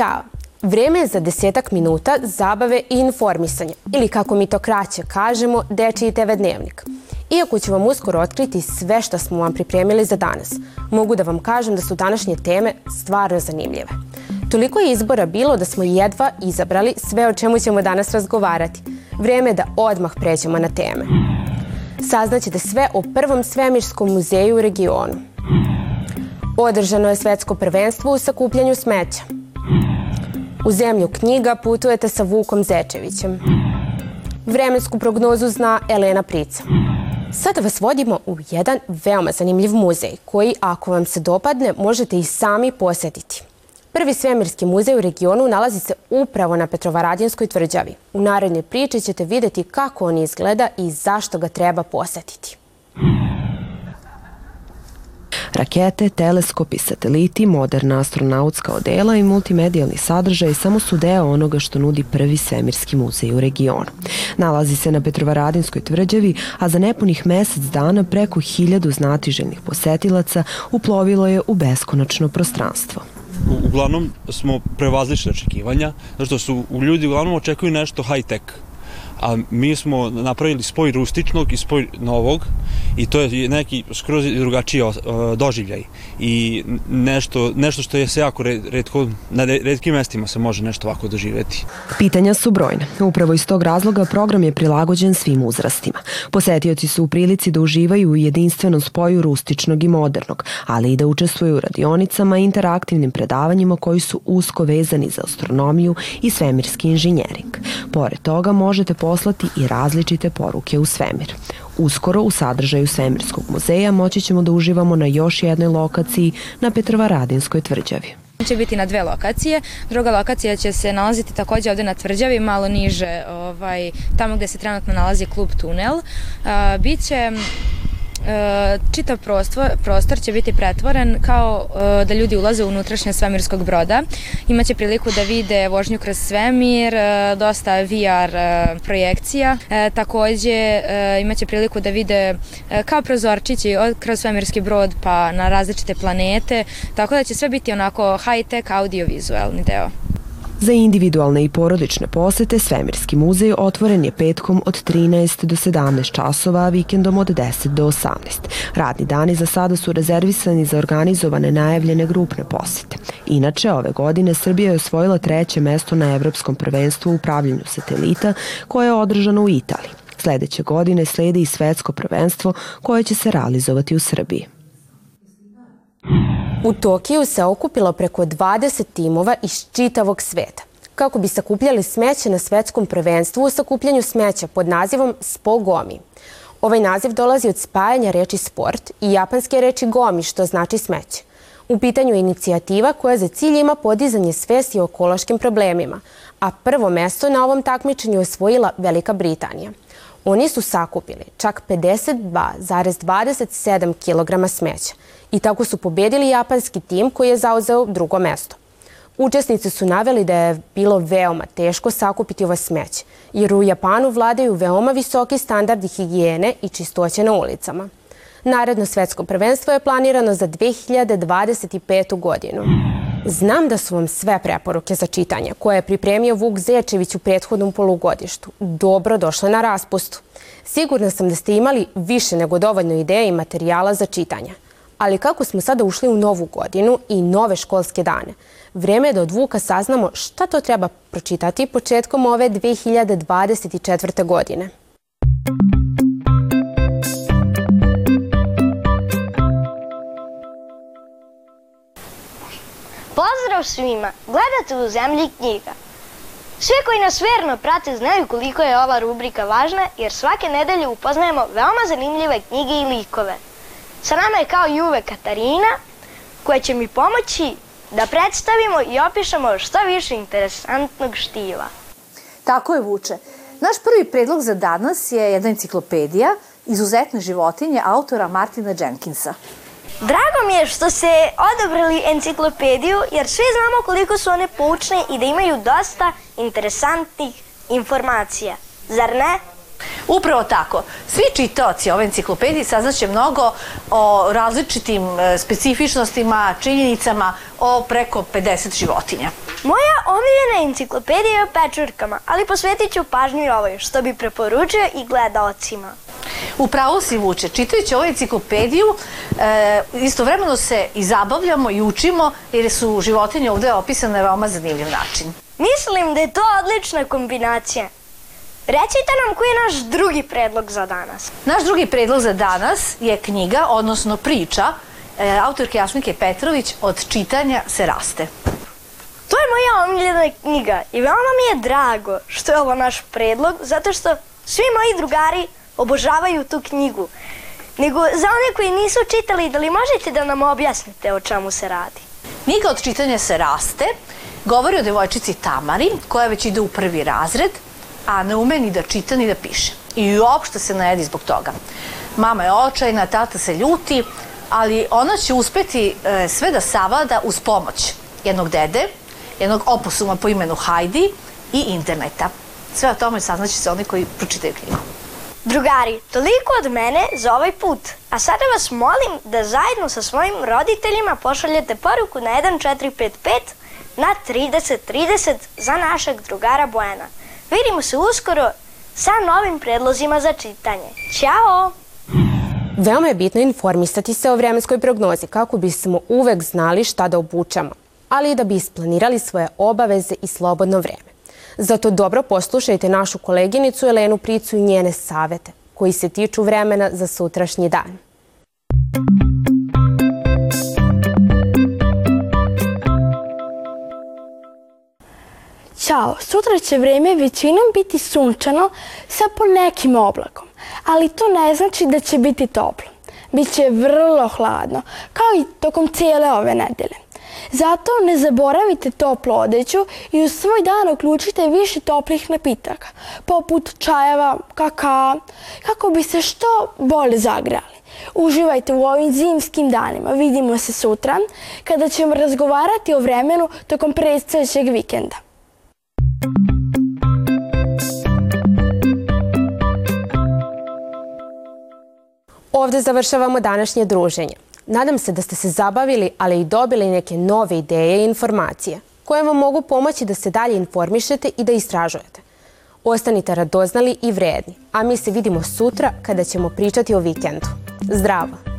Ćao! Vreme je za desetak minuta zabave i informisanja, ili kako mi to kraće kažemo, Dečiji TV dnevnik. Iako ću vam uskoro otkriti sve što smo vam pripremili za danas, mogu da vam kažem da su današnje teme stvarno zanimljive. Toliko je izbora bilo da smo jedva izabrali sve o čemu ćemo danas razgovarati. Vreme je da odmah pređemo na teme. Saznaćete sve o prvom svemirskom muzeju u regionu. Održano je svetsko prvenstvo u sakupljanju smeća. U zemlju knjiga putujete sa Vukom Zečevićem. Vremensku prognozu zna Elena Prica. Sada vas vodimo u jedan veoma zanimljiv muzej koji, ako vam se dopadne, možete i sami posetiti. Prvi svemirski muzej u regionu nalazi se upravo na Petrovaradinskoj tvrđavi. U narednoj priči ćete videti kako on izgleda i zašto ga treba posetiti. Rakete, teleskopi, sateliti, moderna astronautska odela i multimedijalni sadržaj samo su deo onoga što nudi prvi svemirski muzej u regionu. Nalazi se na Petrovaradinskoj tvrđavi, a za nepunih mesec dana preko hiljadu znatiželjnih posetilaca uplovilo je u beskonačno prostranstvo uglavnom smo prevazlišli očekivanja, zato su ljudi uglavnom očekuju nešto high-tech a mi smo napravili spoj rustičnog i spoj novog i to je neki skroz drugačiji doživljaj i nešto, nešto što je se jako redko, na redkim mestima se može nešto ovako doživeti. Pitanja su brojne. Upravo iz tog razloga program je prilagođen svim uzrastima. Posetioci su u prilici da uživaju u jedinstvenom spoju rustičnog i modernog, ali i da učestvuju u radionicama i interaktivnim predavanjima koji su usko vezani za astronomiju i svemirski inženjering. Pored toga možete poslati i različite poruke u svemir. Uskoro u sadržaju Svemirskog muzeja moći ćemo da uživamo na još jednoj lokaciji na Petrovaradinskoj tvrđavi će biti na dve lokacije. Druga lokacija će se nalaziti takođe ovde na tvrđavi, malo niže, ovaj, tamo gde se trenutno nalazi klub Tunel. Biće E, čitav prostor, prostor će biti pretvoren kao e, da ljudi ulaze u unutrašnje svemirskog broda. Imaće priliku da vide vožnju kroz svemir, e, dosta VR projekcija. Takođe imaće priliku da vide kao prozorčići kroz svemirski brod pa na različite planete, tako da će sve biti onako high-tech audiovizualni deo. Za individualne i porodične posete Svemirski muzej otvoren je petkom od 13 do 17 časova, a vikendom od 10 do 18. Radni dani za sada su rezervisani za organizovane najavljene grupne posete. Inače, ove godine Srbija je osvojila treće mesto na Evropskom prvenstvu u upravljanju satelita koje je održano u Italiji. Sledeće godine sledi i svetsko prvenstvo koje će se realizovati u Srbiji. U Tokiju se okupilo preko 20 timova iz čitavog sveta kako bi sakupljali smeće na svetskom prvenstvu u sakupljanju smeća pod nazivom Spogomi. Ovaj naziv dolazi od spajanja reči sport i japanske reči gomi, što znači smeće. U pitanju je inicijativa koja za cilj ima podizanje svesti o ekološkim problemima, a prvo mesto na ovom takmičenju je osvojila Velika Britanija. Oni su sakupili čak 52,27 kg smeća i tako su pobedili japanski tim koji je zauzeo drugo mesto. Učesnici su naveli da je bilo veoma teško sakupiti ovo smeće, jer u Japanu vladaju veoma visoki standardi higijene i čistoće na ulicama. Naredno svetsko prvenstvo je planirano za 2025. godinu. Znam da su vam sve preporuke za čitanje koje je pripremio Vuk Zečević u prethodnom polugodištu dobro došle na raspustu. Sigurna sam da ste imali više nego dovoljno ideje i materijala za čitanje. Ali kako smo sada ušli u novu godinu i nove školske dane, vreme je da od Vuka saznamo šta to treba pročitati početkom ove 2024. godine. Pozdrav svima! Gledate u Zemlji knjiga. Svi koji nas verno prate znaju koliko je ova rubrika važna jer svake nedelje upoznajemo veoma zanimljive knjige i likove. Sa nama je kao i uvek Katarina koja će mi pomoći da predstavimo i opišemo što više interesantnog štiva. Tako je, Vuče. Naš prvi predlog za danas je jedna enciklopedija Izuzetne životinje autora Martina Jenkinsa. Drago mi je što ste odabrali enciklopediju jer svi znamo koliko su one poučne i da imaju dosta interesantnih informacija. Zar ne? Upravo tako. Svi čitaoci ove enciklopedije saznaće mnogo o različitim e, specifičnostima, činjenicama o preko 50 životinja. Moja omiljena enciklopedija je o pečurkama, ali posvetit ću pažnju i ovoj, što bi preporučio i gledaocima. U pravu si vuče. Čitajući ovu enciklopediju, e, istovremeno se i zabavljamo i učimo, jer su životinje ovde opisane na veoma zanimljiv način. Mislim da je to odlična kombinacija. Recite nam koji je naš drugi predlog za danas. Naš drugi predlog za danas je knjiga, odnosno priča, e, autorke Jasmike Petrović Od čitanja se raste. To je moja omiljena knjiga i veoma mi je drago što je ovo naš predlog, zato što svi moji drugari obožavaju tu knjigu. Nego za one koji nisu čitali, da li možete da nam objasnite o čemu se radi? Knjiga Od čitanja se raste govori o devojčici Tamari, koja već ide u prvi razred, a ne ume ni da čita ni da piše. I uopšte se najedi zbog toga. Mama je očajna, tata se ljuti, ali ona će uspeti e, sve da savlada uz pomoć jednog dede, jednog oposuma po imenu Heidi i interneta. Sve o tome saznaće se oni koji pročitaju knjigu. Drugari, toliko od mene za ovaj put. A sada vas molim da zajedno sa svojim roditeljima pošaljete poruku na 1455 na 3030 za našeg drugara Bojana. Vidimo se uskoro sa novim predlozima za čitanje. Ćao! Veoma je bitno informisati se o vremenskoj prognozi kako bismo uvek znali šta da obučamo, ali i da bi isplanirali svoje obaveze i slobodno vreme. Zato dobro poslušajte našu koleginicu Elenu Pricu i njene savete koji se tiču vremena za sutrašnji dan. Ćao, sutra će vreme većinom biti sunčano sa ponekim oblakom, ali to ne znači da će biti toplo. Biće vrlo hladno, kao i tokom cijele ove nedelje. Zato ne zaboravite toplu odeću i u svoj dan uključite više toplih napitaka, poput čajeva, kaka, kako bi se što bolje zagrali. Uživajte u ovim zimskim danima. Vidimo se sutra kada ćemo razgovarati o vremenu tokom predstojećeg vikenda. Ovde završavamo današnje druženje. Nadam se da ste se zabavili, ali i dobili neke nove ideje i informacije koje vam mogu pomoći da se dalje informišete i da istražujete. Ostanite radoznali i vredni, a mi se vidimo sutra kada ćemo pričati o vikendu. Zdravo!